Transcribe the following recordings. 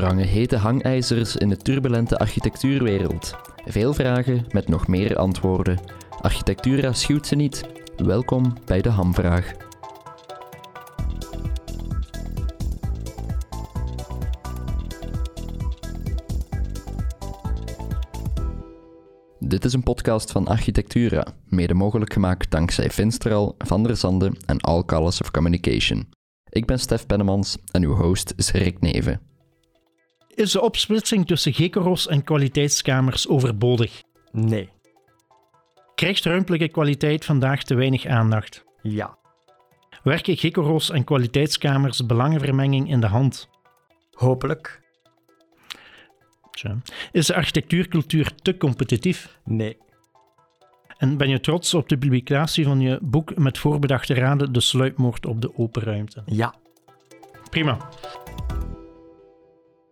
Hangen hete hangijzers in de turbulente architectuurwereld. Veel vragen met nog meer antwoorden. Architectura schuwt ze niet. Welkom bij de Hamvraag. Dit is een podcast van Architectura, mede mogelijk gemaakt dankzij Finstral, Van der Zande en All Colors of Communication. Ik ben Stef Pennemans en uw host is Rick Neven. Is de opsplitsing tussen gekkeros en kwaliteitskamers overbodig? Nee. Krijgt ruimtelijke kwaliteit vandaag te weinig aandacht? Ja. Werken gekkeros en kwaliteitskamers belangenvermenging in de hand? Hopelijk. Tja. Is de architectuurcultuur te competitief? Nee. En ben je trots op de publicatie van je boek met voorbedachte raden De sluipmoord op de open ruimte? Ja. Prima.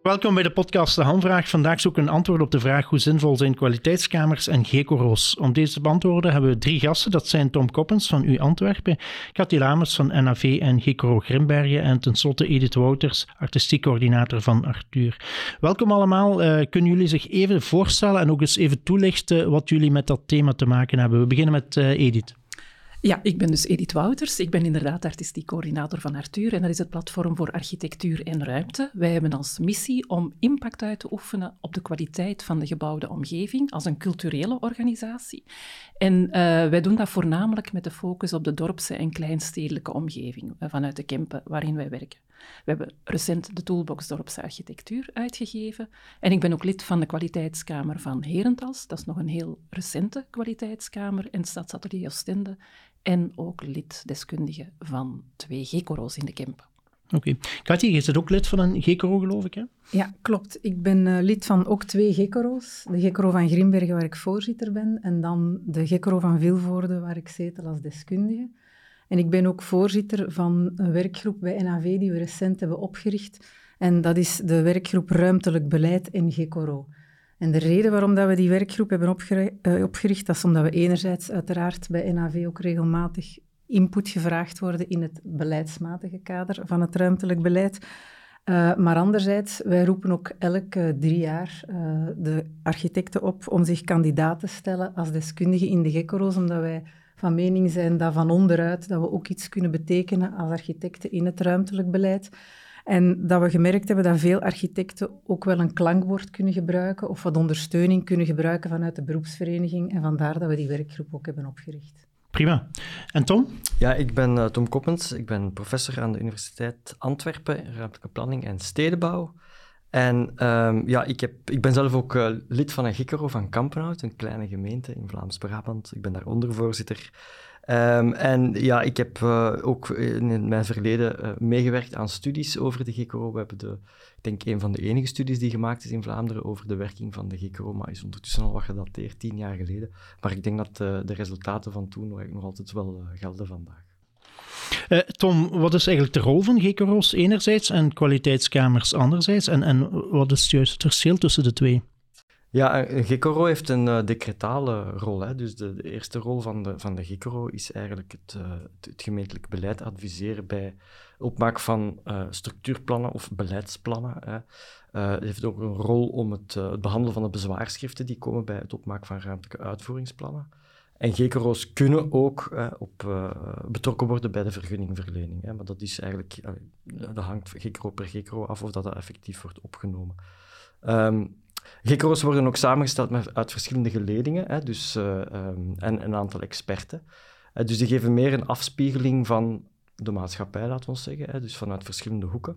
Welkom bij de podcast De Handvraag. Vandaag zoeken we een antwoord op de vraag hoe zinvol zijn kwaliteitskamers en gekoro's. Om deze te beantwoorden hebben we drie gasten. Dat zijn Tom Koppens van U Antwerpen, Cathy Lamers van NAV en Gekoro Grimbergen en tenslotte Edith Wouters, artistiek coördinator van Arthur. Welkom allemaal. Uh, kunnen jullie zich even voorstellen en ook eens even toelichten wat jullie met dat thema te maken hebben? We beginnen met uh, Edith. Ja, ik ben dus Edith Wouters. Ik ben inderdaad artistiek coördinator van Arthur en dat is het platform voor architectuur en ruimte. Wij hebben als missie om impact uit te oefenen op de kwaliteit van de gebouwde omgeving als een culturele organisatie. En uh, wij doen dat voornamelijk met de focus op de dorpse en kleinstedelijke omgeving uh, vanuit de Kempen waarin wij werken. We hebben recent de Toolbox Dorpse Architectuur uitgegeven. En ik ben ook lid van de kwaliteitskamer van Herentals. Dat is nog een heel recente kwaliteitskamer het Stadsatelier Oostende en ook lid deskundige van twee GECORO's in de Kempen. Oké. Okay. Katje, je bent ook lid van een GECORO, geloof ik, hè? Ja, klopt. Ik ben uh, lid van ook twee GECORO's. De GECORO van Grimbergen, waar ik voorzitter ben, en dan de GECORO van Vilvoorde, waar ik zetel als deskundige. En ik ben ook voorzitter van een werkgroep bij NAV die we recent hebben opgericht. En dat is de werkgroep Ruimtelijk Beleid in GECORO. En de reden waarom dat we die werkgroep hebben opgericht, uh, opgericht, dat is omdat we enerzijds uiteraard bij NAV ook regelmatig input gevraagd worden in het beleidsmatige kader van het ruimtelijk beleid. Uh, maar anderzijds, wij roepen ook elke drie jaar uh, de architecten op om zich kandidaat te stellen als deskundige in de GECORO's, omdat wij van mening zijn dat van onderuit dat we ook iets kunnen betekenen als architecten in het ruimtelijk beleid. En dat we gemerkt hebben dat veel architecten ook wel een klankwoord kunnen gebruiken of wat ondersteuning kunnen gebruiken vanuit de beroepsvereniging. En vandaar dat we die werkgroep ook hebben opgericht. Prima. En Tom? Ja, ik ben uh, Tom Koppens. Ik ben professor aan de Universiteit Antwerpen, ruimtelijke planning en stedenbouw. En um, ja, ik, heb, ik ben zelf ook uh, lid van een GICRO van Kampenhout, een kleine gemeente in Vlaams-Brabant. Ik ben daar ondervoorzitter. Um, en ja, ik heb uh, ook in mijn verleden uh, meegewerkt aan studies over de GICRO. We hebben de, ik denk een van de enige studies die gemaakt is in Vlaanderen over de werking van de GICRO, maar is ondertussen al wat gedateerd, tien jaar geleden. Maar ik denk dat de resultaten van toen nog altijd wel gelden vandaag. Tom, wat is eigenlijk de rol van GKRO's enerzijds en kwaliteitskamers anderzijds? En, en wat is juist het verschil tussen de twee? Ja, een GKRO heeft een uh, decretale rol. Hè. Dus de, eerste rol van de, van de GKRO is eigenlijk het, uh, het, gemeentelijk beleid adviseren bij opmaak van structuurplannen of beleidsplannen. Hè. het heeft ook een rol om het, het behandelen van de bezwaarschriften die komen bij het opmaken van ruimtelijke uitvoeringsplannen. En GKRO's kunnen ook eh, op, uh, betrokken worden bij de vergunningverlening. Hè, maar dat is eigenlijk, uh, dat hangt GKRO per GKRO af of dat, dat effectief wordt opgenomen. Um, GKRO's worden ook samengesteld met, uit verschillende geledingen hè, dus, um, en een aantal experten. dus die geven meer een afspiegeling van de maatschappij, laten we zeggen, hè, dus vanuit verschillende hoeken.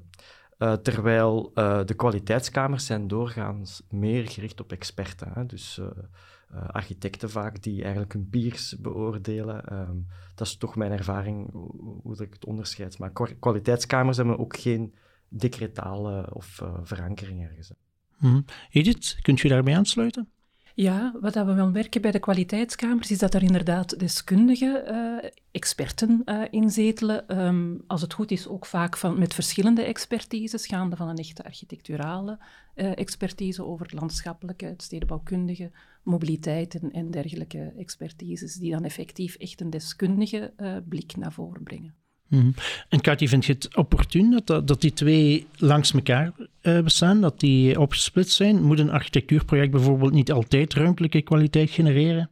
terwijl de kwaliteitskamers zijn doorgaans meer gericht op experten. Hè, dus architecten vaak die eigenlijk hun peers beoordelen. Um, dat is toch mijn ervaring, hoe, hoe ik het onderscheid. Maar kwaliteitskamers hebben ook geen decretale of verankering ergens. Mm. Edith, kunt u daarbij aansluiten? Ja, wat we wel merken bij de kwaliteitskamers is dat er inderdaad deskundige uh, experten uh, in zetelen. Um, als het goed is, ook vaak van, met verschillende expertises, gaande van een echte architecturale uh, expertise over het landschappelijke, het stedenbouwkundige, mobiliteit en, en, dergelijke expertises, die dan effectief echt een deskundige blik naar voren brengen. Mhm. En Cathy, vind je het opportun dat, dat, die twee langs elkaar uh, bestaan, dat die opgesplitst zijn? Moet een architectuurproject bijvoorbeeld niet altijd ruimtelijke kwaliteit genereren?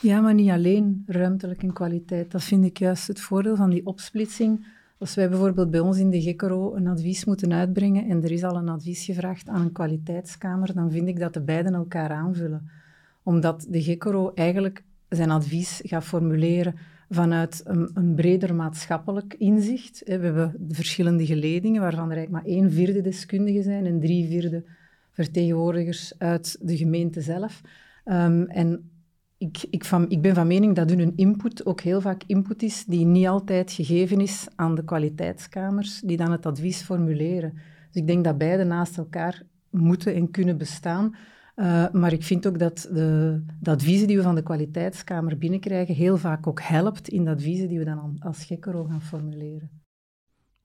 Ja, maar niet alleen ruimtelijke kwaliteit. Dat vind ik juist het voordeel van die opsplitsing. Als wij bijvoorbeeld bij ons in de GECRO een advies moeten uitbrengen en er is al een advies gevraagd aan een kwaliteitskamer, dan vind ik dat de beiden elkaar aanvullen. Omdat de GECRO eigenlijk zijn advies gaat formuleren vanuit een, een, breder maatschappelijk inzicht. We hebben verschillende geledingen, waarvan er eigenlijk maar één vierde deskundigen zijn en drie vierde vertegenwoordigers uit de gemeente zelf. Um, en ik, ik, van, ik ben van mening dat hun input ook heel vaak input is die niet altijd gegeven is aan de kwaliteitskamers, die dan het advies formuleren. Dus ik denk dat beide naast elkaar moeten en kunnen bestaan. Uh, maar ik vind ook dat de, de, adviezen die we van de kwaliteitskamer binnenkrijgen heel vaak ook helpt in de adviezen die we dan als GECRO gaan formuleren.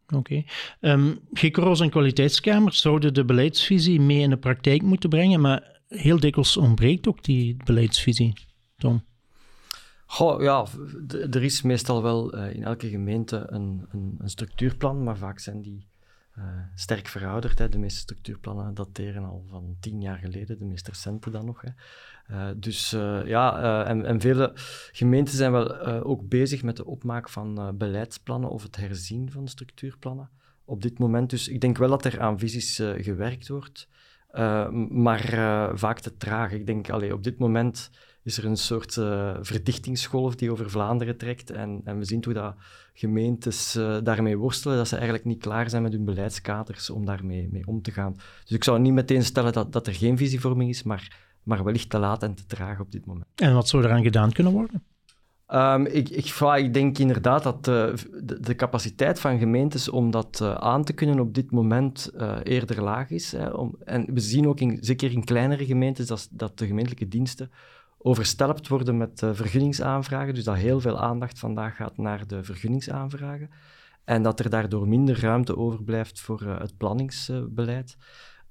Oké. Okay. Um, GECRO's en kwaliteitskamers zouden de beleidsvisie mee in de praktijk moeten brengen, maar heel dikwijls ontbreekt ook die beleidsvisie. Tom? Goh, ja, er is meestal wel uh, in elke gemeente een, een, een, structuurplan, maar vaak zijn die uh, sterk verouderd. Hè. De meeste structuurplannen dateren al van tien jaar geleden, de meest recente dan nog. Hè. Uh, dus ja, en, en, vele gemeenten zijn wel ook bezig met de opmaak van beleidsplannen of het herzien van structuurplannen op dit moment. Dus ik denk wel dat er aan visies gewerkt wordt, maar vaak te traag. Ik denk, op dit moment is er een soort uh, verdichtingsgolf die over Vlaanderen trekt. En, en we zien hoe dat gemeentes daarmee worstelen, dat ze eigenlijk niet klaar zijn met hun beleidskaders om daarmee mee om te gaan. Dus ik zou niet meteen stellen dat, dat er geen visievorming is, maar, maar wellicht te laat en te traag op dit moment. En wat zou eraan gedaan kunnen worden? Um, ik, ik, ik, denk inderdaad dat uh, de, capaciteit van gemeentes om dat uh, aan te kunnen op dit moment uh, eerder laag is. Hè, om, en we zien ook, in, zeker in kleinere gemeentes, dat, dat de gemeentelijke diensten overstelpt worden met vergunningsaanvragen. Dus dat heel veel aandacht vandaag gaat naar de vergunningsaanvragen. En dat er daardoor minder ruimte overblijft voor het planningsbeleid.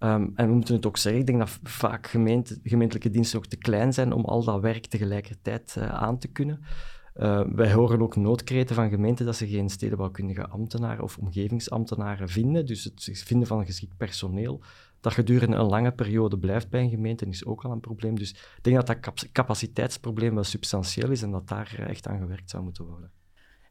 Um, en we moeten het ook zeggen, ik denk dat vaak gemeente, gemeentelijke diensten ook te klein zijn om al dat werk tegelijkertijd uh, aan te kunnen. wij horen ook noodkreten van gemeenten dat ze geen stedenbouwkundige ambtenaren of omgevingsambtenaren vinden. Dus het vinden van geschikt personeel dat gedurende een lange periode blijft bij een gemeente is ook al een probleem. Dus ik denk dat dat capaciteitsprobleem wel substantieel is en dat daar echt aan gewerkt zou moeten worden.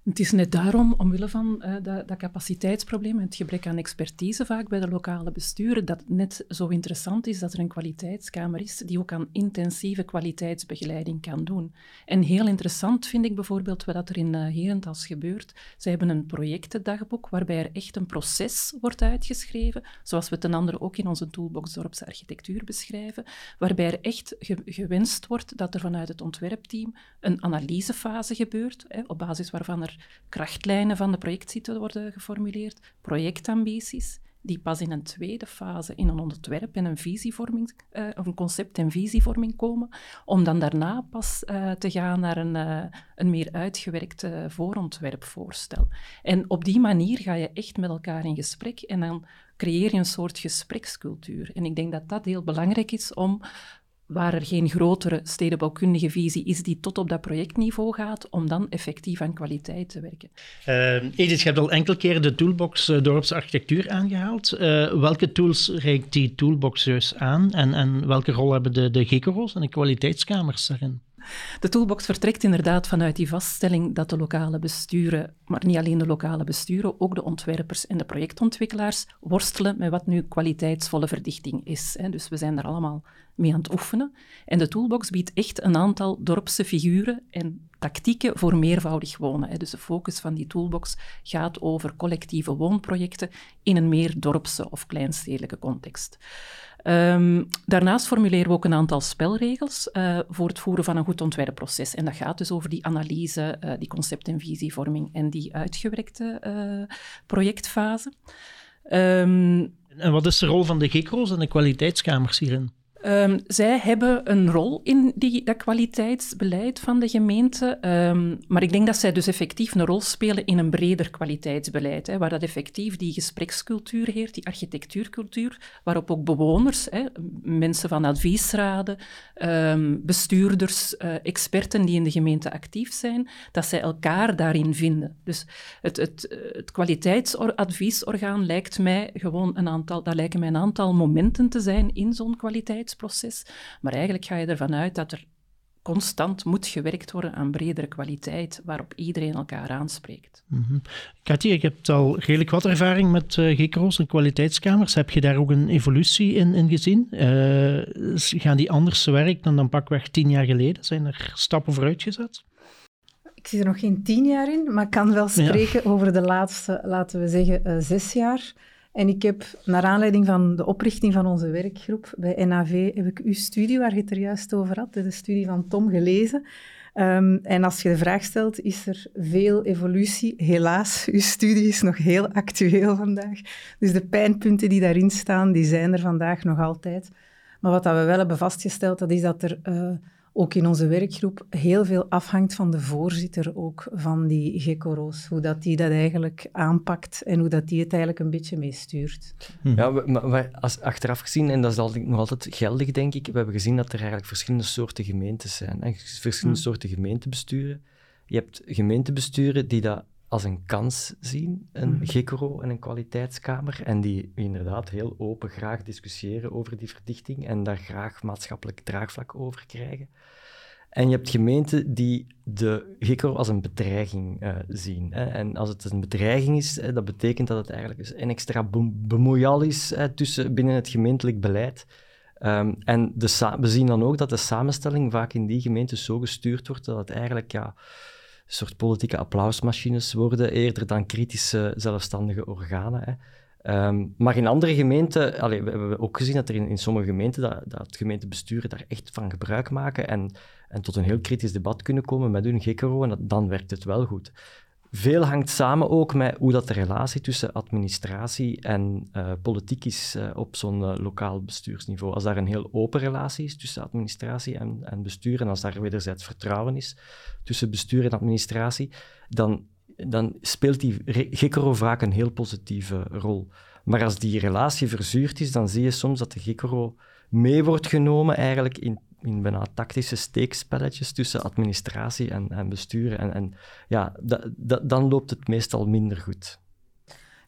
Het is net daarom, omwille van uh, dat, dat, capaciteitsprobleem en het gebrek aan expertise vaak bij de lokale besturen, dat het net zo interessant is dat er een kwaliteitskamer is die ook aan intensieve kwaliteitsbegeleiding kan doen. En heel interessant vind ik bijvoorbeeld wat er in uh, Herentals gebeurt. Ze hebben een projectendagboek waarbij er echt een proces wordt uitgeschreven, zoals we ten andere ook in onze toolbox dorpsarchitectuur beschrijven, waarbij er echt gewenst wordt dat er vanuit het ontwerpteam een analysefase gebeurt, hè, op basis waarvan er krachtlijnen van de projectziekte worden geformuleerd, projectambities, die pas in een tweede fase in een ontwerp en een visievorming, uh, of een concept- en visievorming komen, om dan daarna pas uh, te gaan naar een, uh, een meer uitgewerkt voorontwerpvoorstel. En op die manier ga je echt met elkaar in gesprek en dan creëer je een soort gesprekscultuur. En ik denk dat dat heel belangrijk is om waar er geen grotere stedenbouwkundige visie is die tot op dat projectniveau gaat, om dan effectief aan kwaliteit te werken. Uh, Edith, je hebt al enkele keren de toolbox uh, dorpsarchitectuur aangehaald. Uh, welke tools reikt die toolbox juist aan en, en welke rol hebben de, de GECO's en de kwaliteitskamers daarin? De toolbox vertrekt inderdaad vanuit die vaststelling dat de lokale besturen, maar niet alleen de lokale besturen, ook de ontwerpers en de projectontwikkelaars worstelen met wat nu kwaliteitsvolle verdichting is. Dus we zijn daar allemaal mee aan het oefenen. En de toolbox biedt echt een aantal dorpse figuren en tactieken voor meervoudig wonen. Dus de focus van die toolbox gaat over collectieve woonprojecten in een meer dorpse of kleinstedelijke context. Um, daarnaast formuleren we ook een aantal spelregels uh, voor het voeren van een goed ontwerpproces. En dat gaat dus over die analyse, uh, die concept- en visievorming en die uitgewerkte uh, projectfase. Um, en wat is de rol van de GECRO's en de kwaliteitskamers hierin? Um, zij hebben een rol in die, dat kwaliteitsbeleid van de gemeente, um, maar ik denk dat zij dus effectief een rol spelen in een breder kwaliteitsbeleid, hè, waar dat effectief die gesprekscultuur heert, die architectuurcultuur, waarop ook bewoners, hè, mensen van adviesraden, um, bestuurders, uh, experten die in de gemeente actief zijn, dat zij elkaar daarin vinden. Dus het, het, het kwaliteitsadviesorgaan lijkt mij gewoon een aantal, dat lijken mij een aantal momenten te zijn in zo'n kwaliteits proces. Maar eigenlijk ga je ervan uit dat er constant moet gewerkt worden aan bredere kwaliteit, waarop iedereen elkaar aanspreekt. Mm -hmm. Katja, je hebt al redelijk wat ervaring met uh, GKO's en kwaliteitskamers. Heb je daar ook een evolutie in, in gezien? Uh, gaan die anders te werk dan dan pakweg tien jaar geleden? Zijn er stappen vooruit gezet? Ik zie er nog geen tien jaar in, maar ik kan wel spreken ja. over de laatste, laten we zeggen, uh, zes jaar. En ik heb, naar aanleiding van de oprichting van onze werkgroep bij NAV, heb ik uw studie, waar je het er juist over had, de studie van Tom, gelezen. Um, en als je de vraag stelt, is er veel evolutie? Helaas, uw studie is nog heel actueel vandaag. Dus de pijnpunten die daarin staan, die zijn er vandaag nog altijd. Maar wat dat we wel hebben vastgesteld, dat is dat er uh, ook in onze werkgroep heel veel afhangt van de voorzitter ook van die GECORO's. Hoe dat die dat eigenlijk aanpakt en hoe dat die het eigenlijk een beetje meestuurt. Hm. Ja, maar als achteraf gezien, en dat is altijd, nog altijd geldig denk ik, we hebben gezien dat er eigenlijk verschillende soorten gemeentes zijn. Hè? Verschillende hm. soorten gemeentebesturen. Je hebt gemeentebesturen die dat als een kans zien, een mm. GECRO en een kwaliteitskamer, en die inderdaad heel open graag discussiëren over die verdichting en daar graag maatschappelijk draagvlak over krijgen. En je hebt gemeenten die de GECRO als een bedreiging uh, zien. Hè. En als het een bedreiging is, hè, dat betekent dat het eigenlijk een extra bemoeial is hè, tussen, binnen het gemeentelijk beleid. Um, en de we zien dan ook dat de samenstelling vaak in die gemeenten zo gestuurd wordt dat het eigenlijk ja, soort politieke applausmachines worden, eerder dan kritische zelfstandige organen. Hè. Um, maar in andere gemeenten, allee, we hebben ook gezien dat er in, sommige gemeenten, dat, dat gemeentebesturen daar echt van gebruik maken en, en tot een heel kritisch debat kunnen komen met hun GECRO en dat, dan werkt het wel goed. Veel hangt samen ook met hoe dat de relatie tussen administratie en uh, politiek is uh, op zo'n uh, lokaal bestuursniveau. Als daar een heel open relatie is tussen administratie en, en bestuur, en als daar wederzijds vertrouwen is tussen bestuur en administratie, dan, dan speelt die GECRO vaak een heel positieve rol. Maar als die relatie verzuurd is, dan zie je soms dat de GECRO mee wordt genomen eigenlijk in in bijna tactische steekspelletjes tussen administratie en, en bestuur. En, en ja, dan loopt het meestal minder goed.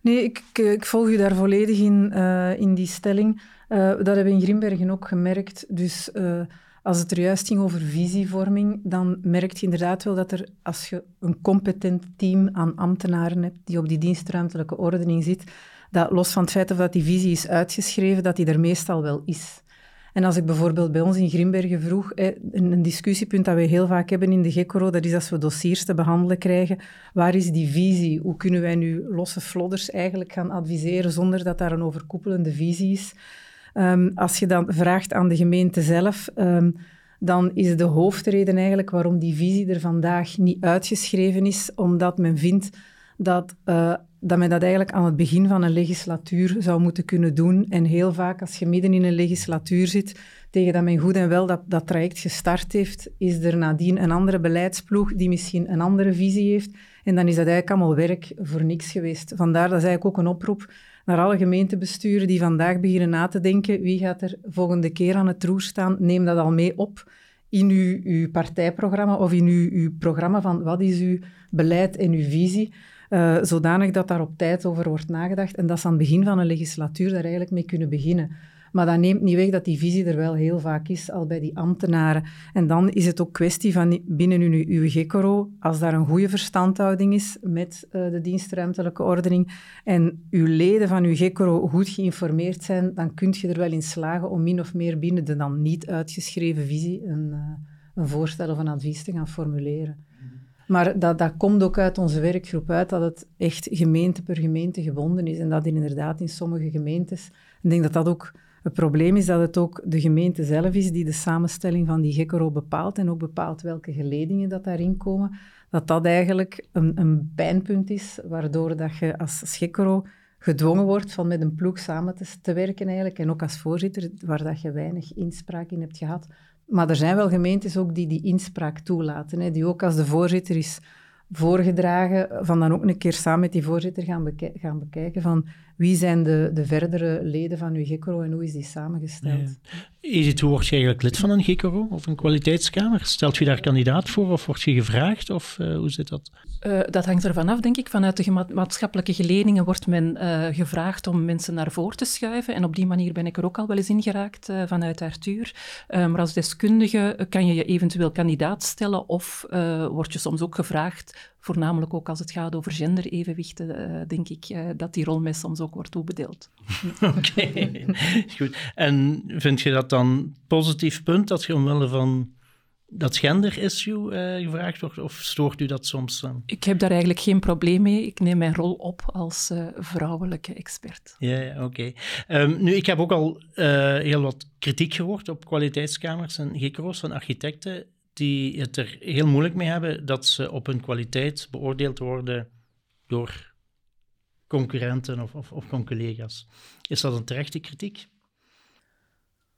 Nee, ik, ik volg u daar volledig in, uh, in die stelling. Uh, dat hebben we in Grimbergen ook gemerkt. Dus als het er juist ging over visievorming, dan merk je inderdaad wel dat er, als je een competent team aan ambtenaren hebt die op die dienstruimtelijke ordening zit, dat los van het feit of dat die visie is uitgeschreven, dat die er meestal wel is. En als ik bijvoorbeeld bij ons in Grimbergen vroeg, een discussiepunt dat we heel vaak hebben in de GECORO, dat is als we dossiers te behandelen krijgen, waar is die visie? Hoe kunnen wij nu losse flodders eigenlijk gaan adviseren zonder dat daar een overkoepelende visie is? Um, als je dan vraagt aan de gemeente zelf, um, dan is de hoofdreden eigenlijk waarom die visie er vandaag niet uitgeschreven is, omdat men vindt dat, uh, dat men dat eigenlijk aan het begin van een legislatuur zou moeten kunnen doen. En heel vaak, als je midden in een legislatuur zit, tegen dat men goed en wel dat, dat traject gestart heeft, is er nadien een andere beleidsploeg die misschien een andere visie heeft. En dan is dat eigenlijk allemaal werk voor niks geweest. Vandaar, dat is eigenlijk ook een oproep naar alle gemeentebesturen die vandaag beginnen na te denken, wie gaat er volgende keer aan het roer staan, neem dat al mee op in uw, uw partijprogramma of in uw, uw programma van wat is uw beleid en uw visie. Uh, zodanig dat daar op tijd over wordt nagedacht en dat ze aan het begin van een legislatuur daar eigenlijk mee kunnen beginnen. Maar dat neemt niet weg dat die visie er wel heel vaak is, al bij die ambtenaren. En dan is het ook kwestie van binnen uw, uw als daar een goede verstandhouding is met uh, de dienstruimtelijke ordening en uw leden van uw GECORO goed geïnformeerd zijn, dan kun je er wel in slagen om min of meer binnen de dan niet uitgeschreven visie een, uh, een voorstel of een advies te gaan formuleren. Maar dat, dat komt ook uit onze werkgroep uit, dat het echt gemeente per gemeente gebonden is. En dat inderdaad in sommige gemeentes, ik denk dat dat ook het probleem is, dat het ook de gemeente zelf is die de samenstelling van die GECORO bepaalt en ook bepaalt welke geledingen dat daarin komen. Dat dat eigenlijk een, een pijnpunt is, waardoor dat je als GECORO gedwongen wordt van met een ploeg samen te, te werken eigenlijk. En ook als voorzitter, waar dat je weinig inspraak in hebt gehad. Maar er zijn wel gemeentes ook die die inspraak toelaten. Hè, die ook als de voorzitter is voorgedragen, van dan ook een keer samen met die voorzitter gaan, bekijken van wie zijn de, de verdere leden van uw GECRO en hoe is die samengesteld. Ja. hoe word je eigenlijk lid van een GECRO of een kwaliteitskamer? Stelt je daar kandidaat voor of word je gevraagd of uh, hoe zit dat? Uh, dat hangt ervan af, denk ik. Vanuit de maatschappelijke geledingen wordt men uh, gevraagd om mensen naar voren te schuiven. En op die manier ben ik er ook al wel eens in geraakt vanuit Arthur. maar als deskundige kan je je eventueel kandidaat stellen of word je soms ook gevraagd voornamelijk ook als het gaat over genderevenwichten, uh, denk ik uh, dat die rol mij soms ook wordt toebedeeld. Oké, goed. En vind je dat dan positief punt dat je omwille van dat gender-issue uh, gevraagd wordt, of stoort u dat soms? Ik heb daar eigenlijk geen probleem mee. Ik neem mijn rol op als vrouwelijke expert. Ja, ja oké. Ehm, nu, ik heb ook al heel wat kritiek gehoord op kwaliteitskamers en GICRO's van architecten die het er heel moeilijk mee hebben dat ze op hun kwaliteit beoordeeld worden door concurrenten of, of, of collega's. Is dat een terechte kritiek?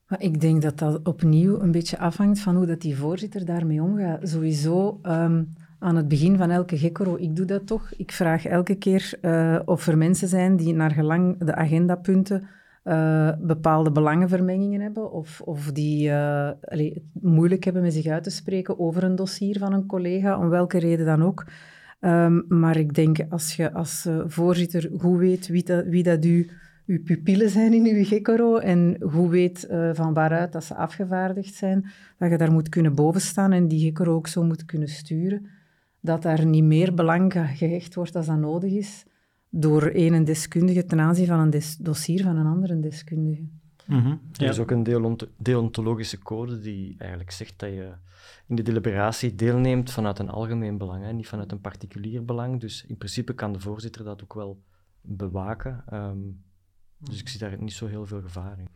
Maar ik denk dat dat opnieuw een beetje afhangt van hoe dat die voorzitter daarmee omgaat. Sowieso ehm, aan het begin van elke gekoro, ik doe dat toch. Ik vraag elke keer uh, of er mensen zijn die naar gelang de agendapunten uh, bepaalde belangenvermengingen hebben of, of die uh, allee, het moeilijk hebben met zich uit te spreken over een dossier van een collega, om welke reden dan ook. Um, maar ik denk als je als uh, voorzitter goed weet wie dat, wie dat u, uw pupillen zijn in uw gekoro en goed weet van waaruit dat ze afgevaardigd zijn, dat je daar moet kunnen bovenstaan en die gekoro ook zo moet kunnen sturen, dat daar niet meer belang gehecht wordt als dat nodig is door een deskundige ten aanzien van een dossier van een andere deskundige. Mm -hmm. Er is ook een deontologische code die eigenlijk zegt dat je in de deliberatie deelneemt vanuit een algemeen belang, hè, niet vanuit een particulier belang. Dus in principe kan de voorzitter dat ook wel bewaken. Um, dus ik zie daar niet zo heel veel gevaar in.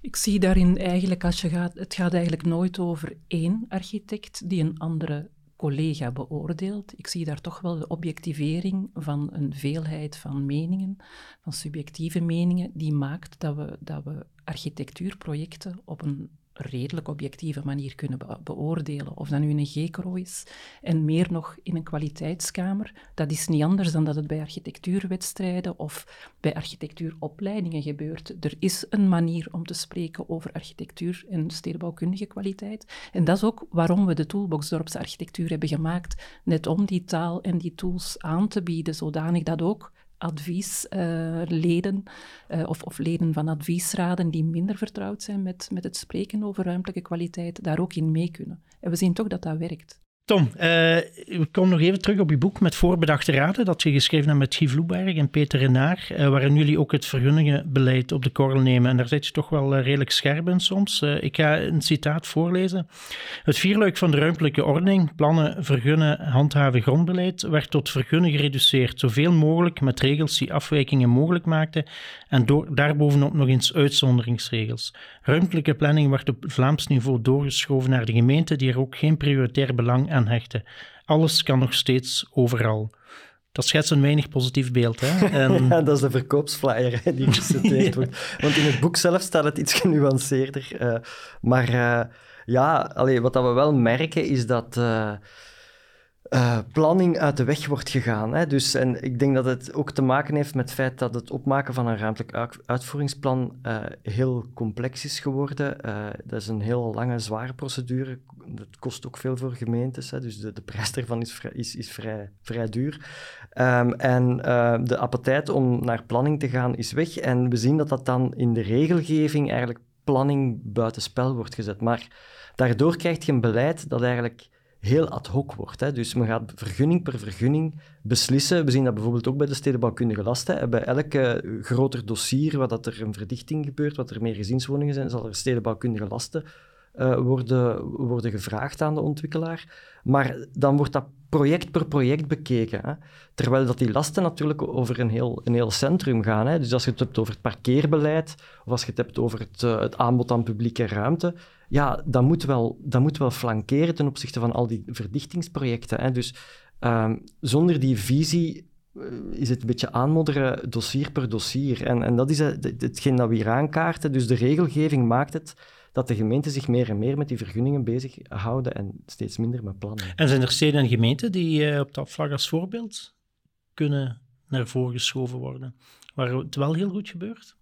Ik zie daarin eigenlijk, als je gaat, het gaat eigenlijk nooit over één architect die een andere collega beoordeelt. Ik zie daar toch wel de objectivering van een veelheid van meningen, van subjectieve meningen, die maakt dat we, dat we architectuurprojecten op een redelijk objectieve manier kunnen beoordelen. Of dat nu een GECRO is en meer nog in een kwaliteitskamer. Dat is niet anders dan dat het bij architectuurwedstrijden of bij architectuuropleidingen gebeurt. Er is een manier om te spreken over architectuur en stedenbouwkundige kwaliteit. En dat is ook waarom we de Toolbox Dorpsarchitectuur hebben gemaakt. Net om die taal en die tools aan te bieden, zodanig dat ook adviesleden uh, of, of, leden van adviesraden die minder vertrouwd zijn met, met het spreken over ruimtelijke kwaliteit, daar ook in mee kunnen. En we zien toch dat dat werkt. Tom, uh, we komen nog even terug op je boek met voorbedachte raden, dat je geschreven hebt met Guy Vloeberg en Peter Renaar, uh, waarin jullie ook het vergunningenbeleid op de korrel nemen. En daar zit je toch wel uh, redelijk scherp in soms. ik ga een citaat voorlezen. Het vierluik van de ruimtelijke ordening, plannen, vergunnen, handhaven, grondbeleid, werd tot vergunnen gereduceerd, zoveel mogelijk met regels die afwijkingen mogelijk maakten en door, daarbovenop nog eens uitzonderingsregels. Ruimtelijke planning werd op Vlaams niveau doorgeschoven naar de gemeente, die er ook geen prioritair belang aan hechten. Alles kan nog steeds overal. Dat schetst een weinig positief beeld. Hè? En... ja, dat is de verkoopsflyer hè, die gepresenteerd wordt. Want in het boek zelf staat het iets genuanceerder. Uh, maar uh, ja, allee, wat dat we wel merken is dat... Uh, uh, planning uit de weg wordt gegaan. Hè. Dus, en ik denk dat het ook te maken heeft met het feit dat het opmaken van een ruimtelijk uitvoeringsplan uh, heel complex is geworden. Uh, dat is een heel lange, zware procedure. Dat kost ook veel voor gemeentes, hè. dus de, de prijs daarvan is, vrij, is, is vrij, vrij duur. Um, en de appetijt om naar planning te gaan is weg. En we zien dat dat dan in de regelgeving eigenlijk planning buitenspel wordt gezet. Maar daardoor krijg je een beleid dat eigenlijk heel ad hoc wordt. Hè. Dus men gaat vergunning per vergunning beslissen. We zien dat bijvoorbeeld ook bij de stedenbouwkundige lasten. Bij elke groter dossier waar dat er een verdichting gebeurt, wat er meer gezinswoningen zijn, zal er stedenbouwkundige lasten uh, worden, worden gevraagd aan de ontwikkelaar. Maar dan wordt dat project per project bekeken. Hè. Terwijl dat die lasten natuurlijk over een heel, een heel centrum gaan. Hè. Dus als je het hebt over het parkeerbeleid, of als je het hebt over het, uh, het aanbod aan publieke ruimte, ja, dat moet wel, dat moet wel flankeren ten opzichte van al die verdichtingsprojecten. Hè. Dus um, zonder die visie is het een beetje aanmodderen, dossier per dossier. En, en dat is hetgeen dat we hier aankaarten. Dus de regelgeving maakt het dat de gemeenten zich meer en meer met die vergunningen bezighouden en steeds minder met plannen. En zijn er steden en gemeenten die uh, op dat vlak als voorbeeld kunnen naar voren geschoven worden, waar het wel heel goed gebeurt?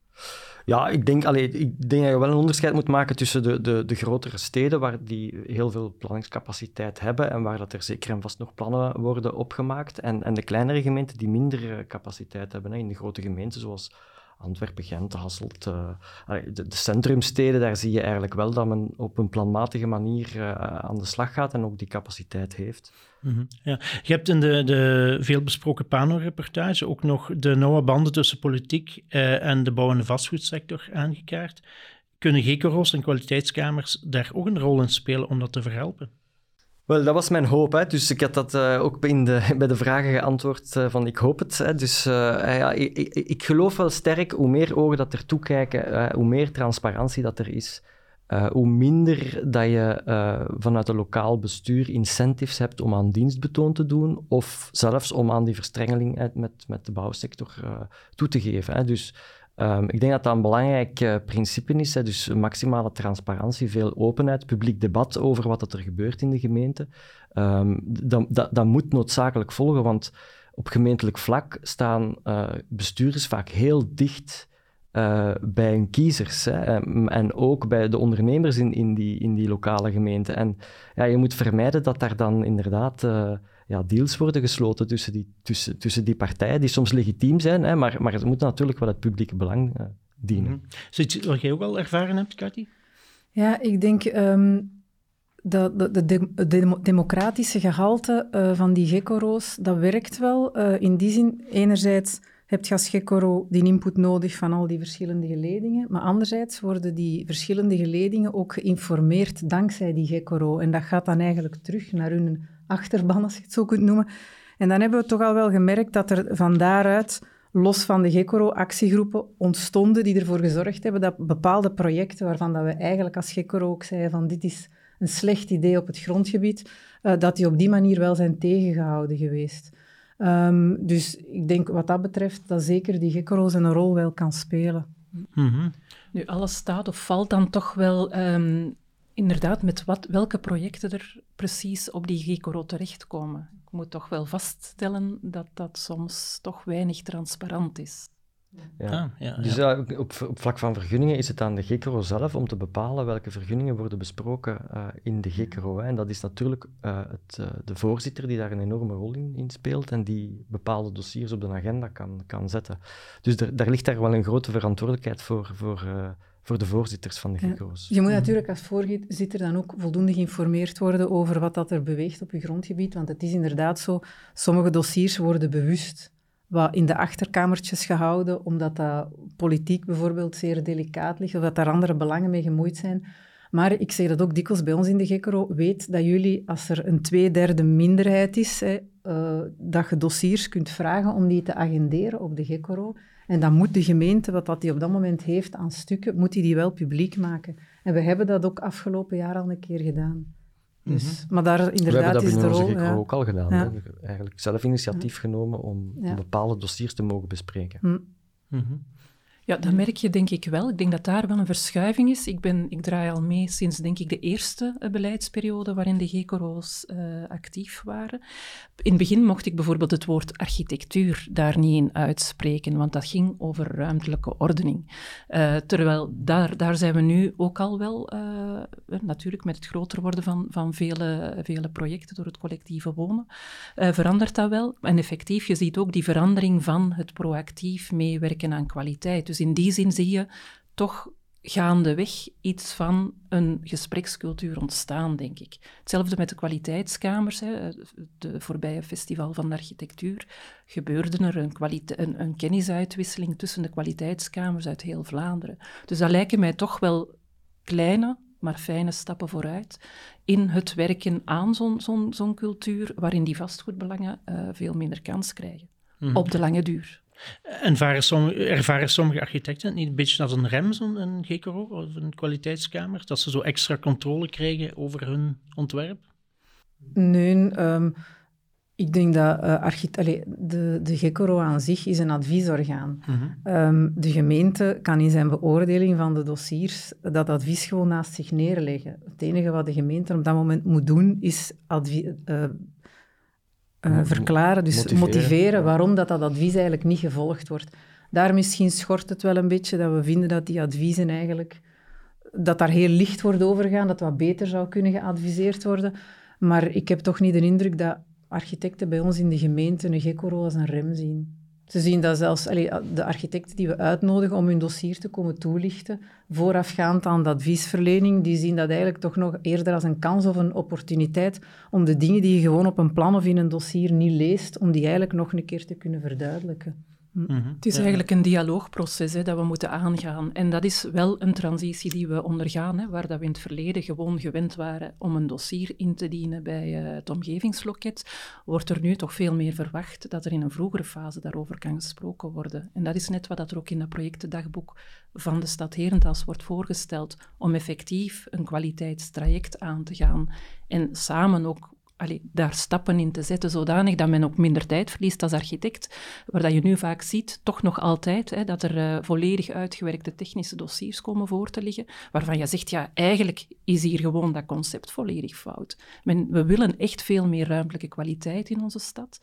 Ja, ik denk, allee, ik denk dat je wel een onderscheid moet maken tussen de, de, de grotere steden, waar die heel veel planningscapaciteit hebben en waar dat er zeker en vast nog plannen worden opgemaakt, en, en de kleinere gemeenten die minder eh, capaciteit hebben. Hè. In de grote gemeenten, zoals Antwerpen, Gent, Hasselt, uh, de, de, centrumsteden, daar zie je eigenlijk wel dat men op een planmatige manier uh, aan de slag gaat en ook die capaciteit heeft. -hmm. ja. Je hebt in de, de veelbesproken Pano-reportage ook nog de nauwe banden tussen politiek uh, en de bouw- en vastgoedsector aangekaart. Kunnen GECORO's en kwaliteitskamers daar ook een rol in spelen om dat te verhelpen? Wel, dat was mijn hoop. Hè. Dus ik had dat uh, ook in de, bij de vragen geantwoord uh, van ik hoop het. Hè. Dus uh, ja, ik, ik, ik, geloof wel sterk, hoe meer ogen dat er toekijken, hoe meer transparantie dat er is, hoe minder dat je vanuit een lokaal bestuur incentives hebt om aan dienstbetoon te doen, of zelfs om aan die verstrengeling met, met de bouwsector toe te geven. Hè. Dus Um, ik denk dat dat een belangrijk uh, principe is. Hè. Dus maximale transparantie, veel openheid, publiek debat over wat er gebeurt in de gemeente. Um, dat, dat, dat, moet noodzakelijk volgen, want op gemeentelijk vlak staan uh, bestuurders vaak heel dicht uh, bij hun kiezers. Hè. En ook bij de ondernemers in, in, die, in die lokale gemeente. En ja, je moet vermijden dat daar dan inderdaad ja, deals worden gesloten tussen die, tussen, tussen die partijen, die soms legitiem zijn, hè, maar, maar het moet natuurlijk wel het publieke belang uh, dienen. Mm -hmm. wat jij ook al ervaren hebt, Cathy? Ja, ik denk um, dat de, de, de, democratische gehalte uh, van die gekkoro's, dat werkt wel. Uh, in die zin, enerzijds heb je als gekkoro die input nodig van al die verschillende geledingen, maar anderzijds worden die verschillende geledingen ook geïnformeerd dankzij die gekkoro. En dat gaat dan eigenlijk terug naar hun achterban, als je het zo kunt noemen. En dan hebben we toch al wel gemerkt dat er van daaruit, los van de Gekoro-actiegroepen, ontstonden die ervoor gezorgd hebben dat bepaalde projecten, waarvan dat we eigenlijk als Gekoro ook zeiden van dit is een slecht idee op het grondgebied, uh, dat die op die manier wel zijn tegengehouden geweest. Um, dus ik denk wat dat betreft dat zeker die Gekoro zijn rol wel kan spelen. Mm -hmm. Nu, alles staat of valt dan toch wel um, inderdaad met wat, welke projecten er precies op die GECORO terechtkomen. Ik moet toch wel vaststellen dat dat soms toch weinig transparant is. Ja. Ah, ja, dus op, op, vlak van vergunningen is het aan de GECRO zelf om te bepalen welke vergunningen worden besproken uh, in de GECRO. En dat is natuurlijk uh, het, uh, de voorzitter die daar een enorme rol in, in, speelt en die bepaalde dossiers op de agenda kan, kan zetten. Dus er, daar ligt daar wel een grote verantwoordelijkheid voor, voor voor de voorzitters van de GECO's. Je moet natuurlijk als voorzitter dan ook voldoende geïnformeerd worden over wat dat er beweegt op je grondgebied, want het is inderdaad zo, sommige dossiers worden bewust wat in de achterkamertjes gehouden, omdat dat politiek bijvoorbeeld zeer delicaat ligt, of dat daar andere belangen mee gemoeid zijn. Maar ik zeg dat ook dikwijls bij ons in de GECRO, weet dat jullie, als er een tweederde minderheid is, hè, uh, dat je dossiers kunt vragen om die te agenderen op de GECRO. En dan moet de gemeente, wat dat die op dat moment heeft aan stukken, moet die, die wel publiek maken. En we hebben dat ook afgelopen jaar al een keer gedaan. Dus, mm -hmm. Maar daar inderdaad is de rol... We hebben dat ook al gedaan. Ja. Eigenlijk zelf initiatief ja. genomen om ja. bepaalde dossiers te mogen bespreken. Mm. Mm -hmm. Ja, dat merk je denk ik wel. Ik denk dat daar wel een verschuiving is. Ik, ben, ik draai al mee sinds denk ik de eerste uh, beleidsperiode waarin de GECORO's uh, actief waren. In het begin mocht ik bijvoorbeeld het woord architectuur daar niet in uitspreken, want dat ging over ruimtelijke ordening. Uh, terwijl daar, daar zijn we nu ook al wel, natuurlijk met het groter worden van, van vele, vele projecten door het collectieve wonen, verandert dat wel. En effectief, je ziet ook die verandering van het proactief meewerken aan kwaliteit. Dus dus in die zin zie je toch gaandeweg iets van een gesprekscultuur ontstaan, denk ik. Hetzelfde met de kwaliteitskamers. Hè. De voorbije Festival van de Architectuur gebeurde er een, een, een, kennisuitwisseling tussen de kwaliteitskamers uit heel Vlaanderen. Dus dat lijken mij toch wel kleine, maar fijne stappen vooruit in het werken aan zo'n zo'n zo'n cultuur, waarin die vastgoedbelangen uh, veel minder kans krijgen. Mm -hmm. Op de lange duur. En ervaren sommige architecten het niet een beetje als een rem, zo'n GKO of een kwaliteitskamer? Dat ze zo extra controle krijgen over hun ontwerp? Nee, um, Ik denk dat uh, Allee, de, de GECORO aan zich is een adviesorgaan. Mm de gemeente kan in zijn beoordeling van de dossiers dat advies gewoon naast zich neerleggen. Het enige wat de gemeente op dat moment moet doen, is advie uh, verklaren, dus motiveren, motiveren waarom dat, dat advies eigenlijk niet gevolgd wordt. Daar misschien schort het wel een beetje, dat we vinden dat die adviezen eigenlijk... Dat daar heel licht wordt overgaan, dat wat beter zou kunnen geadviseerd worden. Maar ik heb toch niet de indruk dat architecten bij ons in de gemeente een gekko als een rem zien. Ze zien dat zelfs de architecten die we uitnodigen om hun dossier te komen toelichten, voorafgaand aan de adviesverlening, die zien dat eigenlijk toch nog eerder als een kans of een opportuniteit om de dingen die je gewoon op een plan of in een dossier niet leest, om die eigenlijk nog een keer te kunnen verduidelijken. Hm. Mhm. Het is eigenlijk een dialoogproces hè, dat we moeten aangaan. En dat is wel een transitie die we ondergaan, hè, waar dat we in het verleden gewoon gewend waren om een dossier in te dienen bij uh, het omgevingsloket, wordt er nu toch veel meer verwacht dat er in een vroegere fase daarover kan gesproken worden. En dat is net wat dat er ook in het projectendagboek van de stad Herentals wordt voorgesteld, om effectief een kwaliteitstraject aan te gaan en samen ook allee, daar stappen in te zetten, zodanig dat men ook minder tijd verliest als architect, waar dat je nu vaak ziet, toch nog altijd, hè, dat er uh, volledig uitgewerkte technische dossiers komen voor te liggen, waarvan je zegt, ja, eigenlijk is hier gewoon dat concept volledig fout. Men, we willen echt veel meer ruimtelijke kwaliteit in onze stad.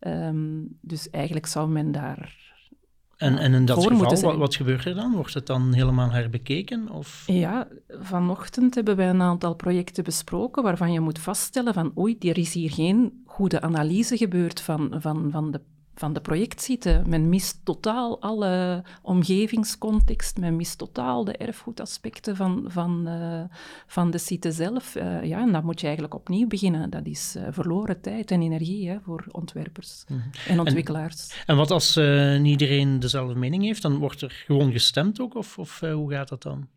Um, dus eigenlijk zou men daar en, en in dat geval, wat, wat, gebeurt er dan? Wordt het dan helemaal herbekeken? Of? Ja, vanochtend hebben wij een aantal projecten besproken waarvan je moet vaststellen van oei, er is hier geen goede analyse gebeurd van, van, van de van de projectsite. Men mist totaal alle omgevingscontext, men mist totaal de erfgoedaspecten van, van, uh, van de site zelf. Uh, ja, en dan moet je eigenlijk opnieuw beginnen. Dat is uh, verloren tijd en energie hè, voor ontwerpers mm -hmm. en ontwikkelaars. En, en wat als niet iedereen dezelfde mening heeft? Dan wordt er gewoon gestemd ook? Of, of hoe gaat dat dan?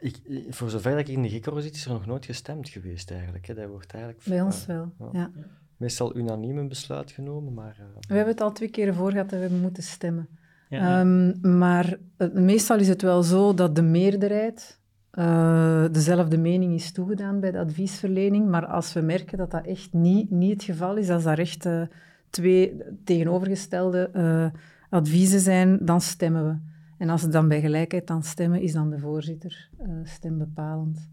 Ik, voor zover ik in de GICRO zit, is er nog nooit gestemd geweest eigenlijk. Hè. Dat wordt eigenlijk Bij ons wel, ja meestal unaniem een besluit genomen, maar... Uh... We hebben het al twee keer voor gehad dat we hebben moeten stemmen. Ja, um, maar uh, meestal is het wel zo dat de meerderheid uh, dezelfde mening is toegedaan bij de adviesverlening, maar als we merken dat dat echt niet, niet het geval is, als daar echt twee tegenovergestelde adviezen zijn, dan stemmen we. En als het dan bij gelijkheid dan stemmen, is dan de voorzitter stembepalend.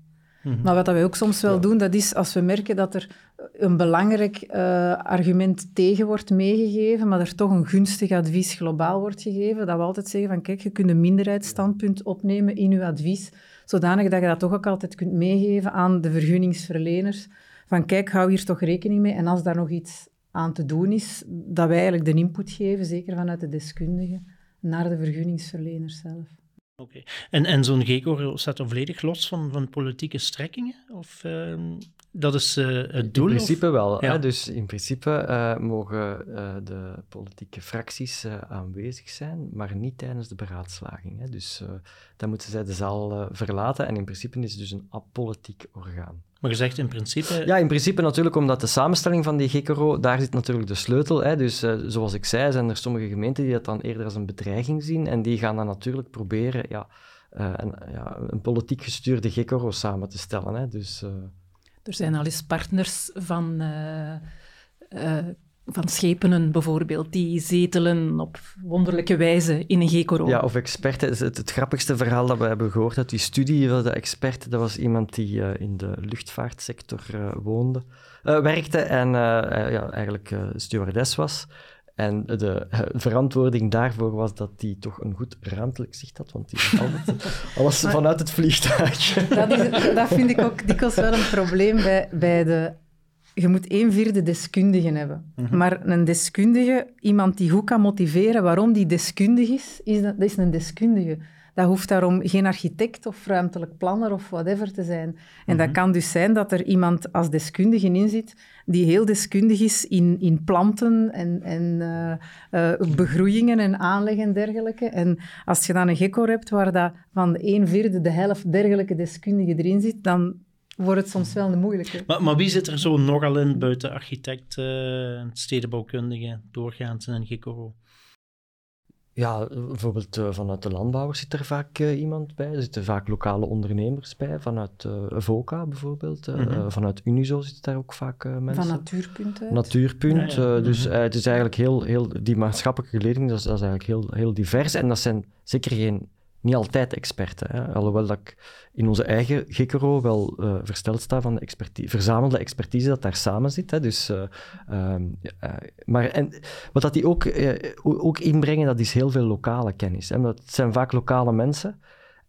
Mhm. Maar wat wij ook soms wel doen, dat is als we merken dat er een belangrijk uh, argument tegen wordt meegegeven, maar er toch een gunstig advies globaal wordt gegeven, dat we altijd zeggen van kijk, je kunt een minderheidsstandpunt opnemen in je advies, zodanig dat je dat toch ook altijd kunt meegeven aan de vergunningsverleners. Van kijk, hou hier toch rekening mee. En als daar nog iets aan te doen is, dat wij eigenlijk de input geven, zeker vanuit de deskundigen, naar de vergunningsverleners zelf. Oké. En, en zo'n GECO staat volledig los van, van politieke strekkingen? Of uh, dat is uh, het doel? In principe wel. Hè? Dus in principe uh, mogen eh, de politieke fracties aanwezig zijn, maar niet tijdens de beraadslaging. Hè? Dus dan moeten zij de zaal verlaten. En in principe is het dus een apolitiek orgaan. Maar je zegt in principe... Ja, in principe natuurlijk, omdat de samenstelling van die GECRO, daar zit natuurlijk de sleutel. Hè. Dus uh, zoals ik zei, zijn er sommige gemeenten die dat dan eerder als een bedreiging zien en die gaan dan natuurlijk proberen ja, uh, een, ja, een, politiek gestuurde GECRO samen te stellen. Hè. Dus, uh... Er zijn al eens partners van van schepenen bijvoorbeeld, die zetelen op wonderlijke wijze in een gekoro. Ja, of experten. Het, het, grappigste verhaal dat we hebben gehoord uit die studie van de expert, dat was iemand die uh, in de luchtvaartsector woonde, werkte en ja, eigenlijk stewardess was. En de verantwoording daarvoor was dat hij toch een goed ruimtelijk zicht had, want die altijd alles vanuit het vliegtuig. Dat, is, dat vind ik ook dikwijls wel een probleem bij, bij de je moet één vierde deskundigen hebben. Mhm. Maar een deskundige, iemand die goed kan motiveren waarom die deskundig is, is dat, dat is een deskundige. Dat hoeft daarom geen architect of ruimtelijk planner of whatever te zijn. En dat mhm. kan dus zijn dat er iemand als deskundige in zit die heel deskundig is in, in planten en, en uh, uh, begroeiingen en aanleg en dergelijke. En als je dan een gekko hebt waar dat van de een vierde de helft dergelijke deskundigen erin zit, dan wordt het soms wel een moeilijke. Maar, maar wie zit er zo nogal in buiten architect, uh, stedenbouwkundige, doorgaans en een GICO? Ja, bijvoorbeeld uh, vanuit de landbouwers zit er vaak uh, iemand bij. Er zitten vaak lokale ondernemers bij. Vanuit uh, VOCA bijvoorbeeld. Mm -hmm. vanuit Unizo zitten daar ook vaak mensen. Van Natuurpunt uit? Natuurpunt. Ja, ja. dus mm -hmm. het is eigenlijk heel, heel... Die maatschappelijke geleding, dat is, dat is eigenlijk heel, heel divers. En dat zijn zeker geen niet altijd experten. Hè. Alhoewel dat ik in onze eigen GICRO wel uh, versteld sta van de expertise, verzamelde expertise dat daar samen zit. Hè. Dus, uh, uh, maar en, wat dat die ook, ook inbrengen, dat is heel veel lokale kennis. Hè. Dat zijn vaak lokale mensen.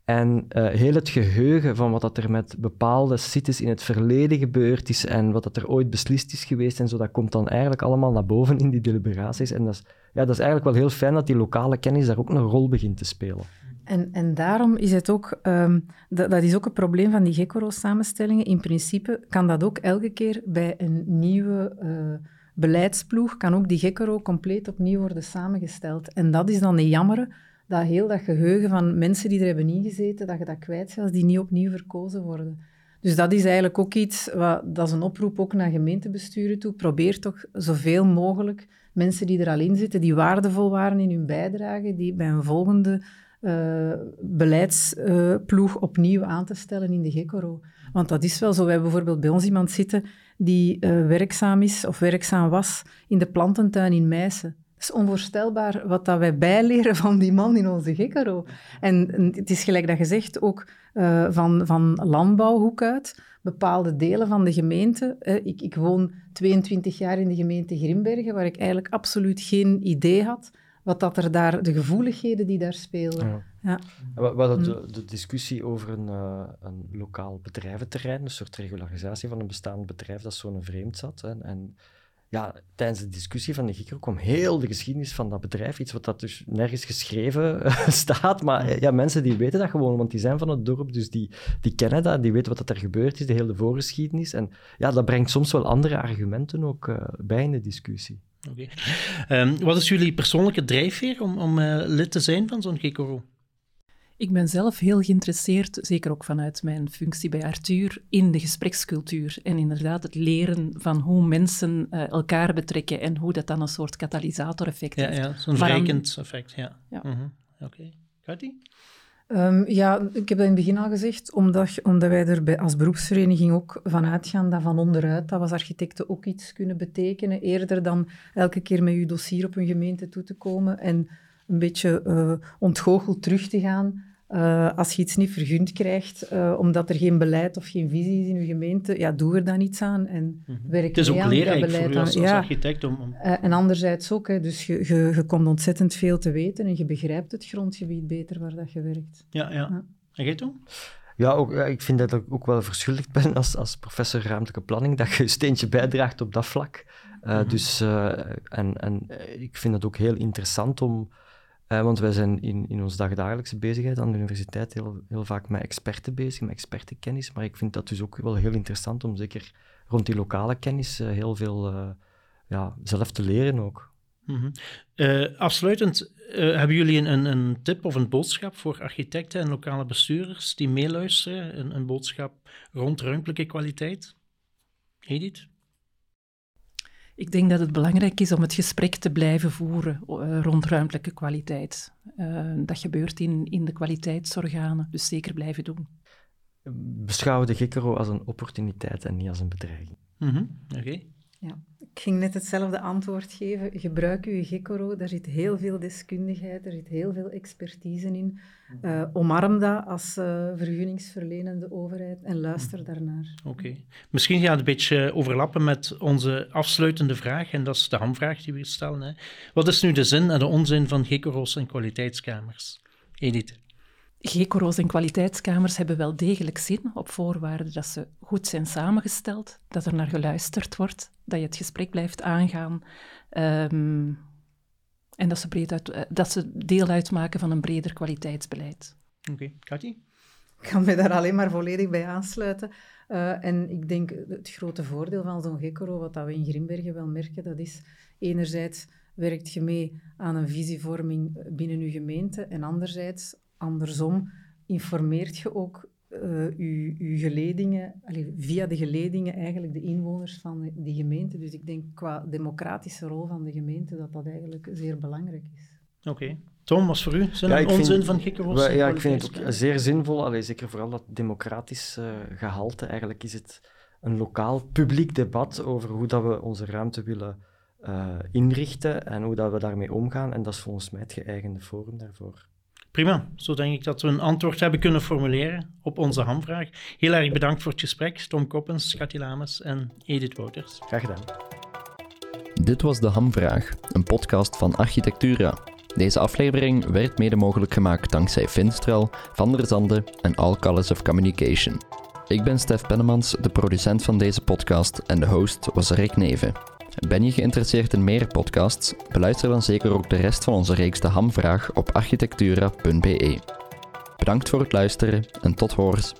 En heel het geheugen van wat dat er met bepaalde sites in het verleden gebeurd is en wat dat er ooit beslist is geweest en zo, dat komt dan eigenlijk allemaal naar boven in die deliberaties. En dat is, ja, dat is eigenlijk wel heel fijn dat die lokale kennis daar ook een rol begint te spelen. En, en daarom is het ook, um, dat, is ook een probleem van die Gekoro-samenstellingen. In principe kan dat ook elke keer bij een nieuwe uh, beleidsploeg, kan ook die Gekoro compleet opnieuw worden samengesteld. En dat is dan een jammer, dat heel dat geheugen van mensen die er hebben ingezeten, dat je dat kwijt als die niet opnieuw verkozen worden. Dus dat is eigenlijk ook iets, wat, dat is een oproep ook naar gemeentebesturen toe. Probeer toch zoveel mogelijk mensen die er al in zitten, die waardevol waren in hun bijdrage, die bij een volgende uh, beleidsploeg opnieuw aan te stellen in de GECORO. Want dat is wel zo. We hebben bijvoorbeeld bij ons iemand zitten die uh, werkzaam is of werkzaam was in de plantentuin in Meissen. Het is onvoorstelbaar wat dat wij bijleren van die man in onze GECORO. En, het is gelijk dat je zegt, ook van, van landbouwhoek uit, bepaalde delen van de gemeente. ik, ik woon 22 jaar in de gemeente Grimbergen, waar ik eigenlijk absoluut geen idee had wat dat er daar, de gevoeligheden die daar spelen. Ja. Ja. We, we hadden de, de, discussie over een, uh, een lokaal bedrijventerrein, een soort regularisatie van een bestaand bedrijf dat zo'n vreemd zat. Hè. En ja, tijdens de discussie van de GICRO kwam heel de geschiedenis van dat bedrijf, iets wat dat dus nergens geschreven staat, maar ja, mensen die weten dat gewoon, want die zijn van het dorp, dus die, die kennen dat, die weten wat dat er gebeurd is, de hele voorgeschiedenis. En ja, dat brengt soms wel andere argumenten ook uh, bij in de discussie. Oké. Okay. Um, wat is jullie persoonlijke drijfveer om, om uh, lid te zijn van zo'n GECORO? Ik ben zelf heel geïnteresseerd, zeker ook vanuit mijn functie bij Arthur, in de gesprekscultuur. En inderdaad het leren van hoe mensen uh, elkaar betrekken en hoe dat dan een soort katalysator-effect ja, heeft. Ja, zo'n verrijkend effect, ja. ja. Mm -hmm. Oké. Okay. Gaat Um, ja, ik heb dat in het begin al gezegd, omdat, omdat wij er bij, als beroepsvereniging ook van uitgaan dat van onderuit, dat we als architecten ook iets kunnen betekenen, eerder dan elke keer met je dossier op een gemeente toe te komen en een beetje uh, ontgoocheld terug te gaan uh, als je iets niet vergund krijgt, uh, omdat er geen beleid of geen visie is in je gemeente, ja, doe er dan iets aan en mm -hmm. werk Het is ook aan leerrijk dat beleid voor u als, aan. als ja. architect om... om... Uh, en anderzijds ook, hè, dus je, je, je komt ontzettend veel te weten en je begrijpt het grondgebied beter waar dat je werkt. Ja, ja. ja. En jij toen? Ja, ook, ja, ik vind dat ik ook wel verschuldigd ben als, als professor ruimtelijke planning, dat je een steentje bijdraagt op dat vlak. Mm -hmm. Dus, en, en ik vind het ook heel interessant om uh, want wij zijn in, in onze dagdagelijkse bezigheid aan de universiteit heel, heel vaak met experten bezig, met expertenkennis. Maar ik vind dat dus ook wel heel interessant om zeker rond die lokale kennis uh, heel veel uh, ja, zelf te leren ook. -hmm. afsluitend, hebben jullie een, een, tip of een boodschap voor architecten en lokale bestuurders die meeluisteren? Een, een boodschap rond ruimtelijke kwaliteit? Edith? Ik denk dat het belangrijk is om het gesprek te blijven voeren uh, rond ruimtelijke kwaliteit. Uh, dat gebeurt in, in de kwaliteitsorganen, dus zeker blijven doen. Beschouw de GECRO als een opportuniteit en niet als een bedreiging. Mm -hmm. Oké. Okay. Ja, ik ging net hetzelfde antwoord geven. Gebruik uw GECORO, daar zit heel veel deskundigheid, er zit heel veel expertise in. Uh, omarm dat als uh, vergunningsverlenende overheid en luister daarnaar. Oké. Okay. Misschien gaat het een beetje overlappen met onze afsluitende vraag, en dat is de hamvraag die we stellen. Hè. Wat is nu de zin en de onzin van GECORO's en kwaliteitskamers? Edith. GECORO's en kwaliteitskamers hebben wel degelijk zin, op voorwaarde dat ze goed zijn samengesteld, dat er naar geluisterd wordt, dat je het gesprek blijft aangaan um, en dat ze, breed uit, dat ze deel uitmaken van een breder kwaliteitsbeleid. Oké, okay. Cathy? Ik kan me daar alleen maar volledig bij aansluiten. Uh, en ik denk het grote voordeel van zo'n GECORO, wat dat we in Grimbergen wel merken, dat is enerzijds werkt je mee aan een visievorming binnen je gemeente en anderzijds andersom informeert je ook uh, je, je geledingen, allez, via de geledingen eigenlijk de inwoners van die gemeente. Dus ik denk qua democratische rol van de gemeente dat dat eigenlijk zeer belangrijk is. Oké. Okay. Tom, was voor u zin en onzin van Gekkeros? Ja, ik vind het ook zeer zinvol. Allee, zeker vooral dat democratisch uh, gehalte. Eigenlijk is het een lokaal publiek debat over hoe dat we onze ruimte willen uh, inrichten en hoe dat we daarmee omgaan. En dat is volgens mij het geëigende forum daarvoor. Prima, zo denk ik dat we een antwoord hebben kunnen formuleren op onze hamvraag. Heel erg bedankt voor het gesprek, Tom Koppens, Cathy Lames en Edith Wouters. Graag gedaan. Dit was De Hamvraag, een podcast van Architectura. Deze aflevering werd mede mogelijk gemaakt dankzij Finstral, Van der Zande en All Colors of Communication. Ik ben Stef Pennemans, de producent van deze podcast en de host was Rick Neven. Ben je geïnteresseerd in meer podcasts? Beluister dan zeker ook de rest van onze reeks De Hamvraag op architectura.be. Bedankt voor het luisteren en tot horens.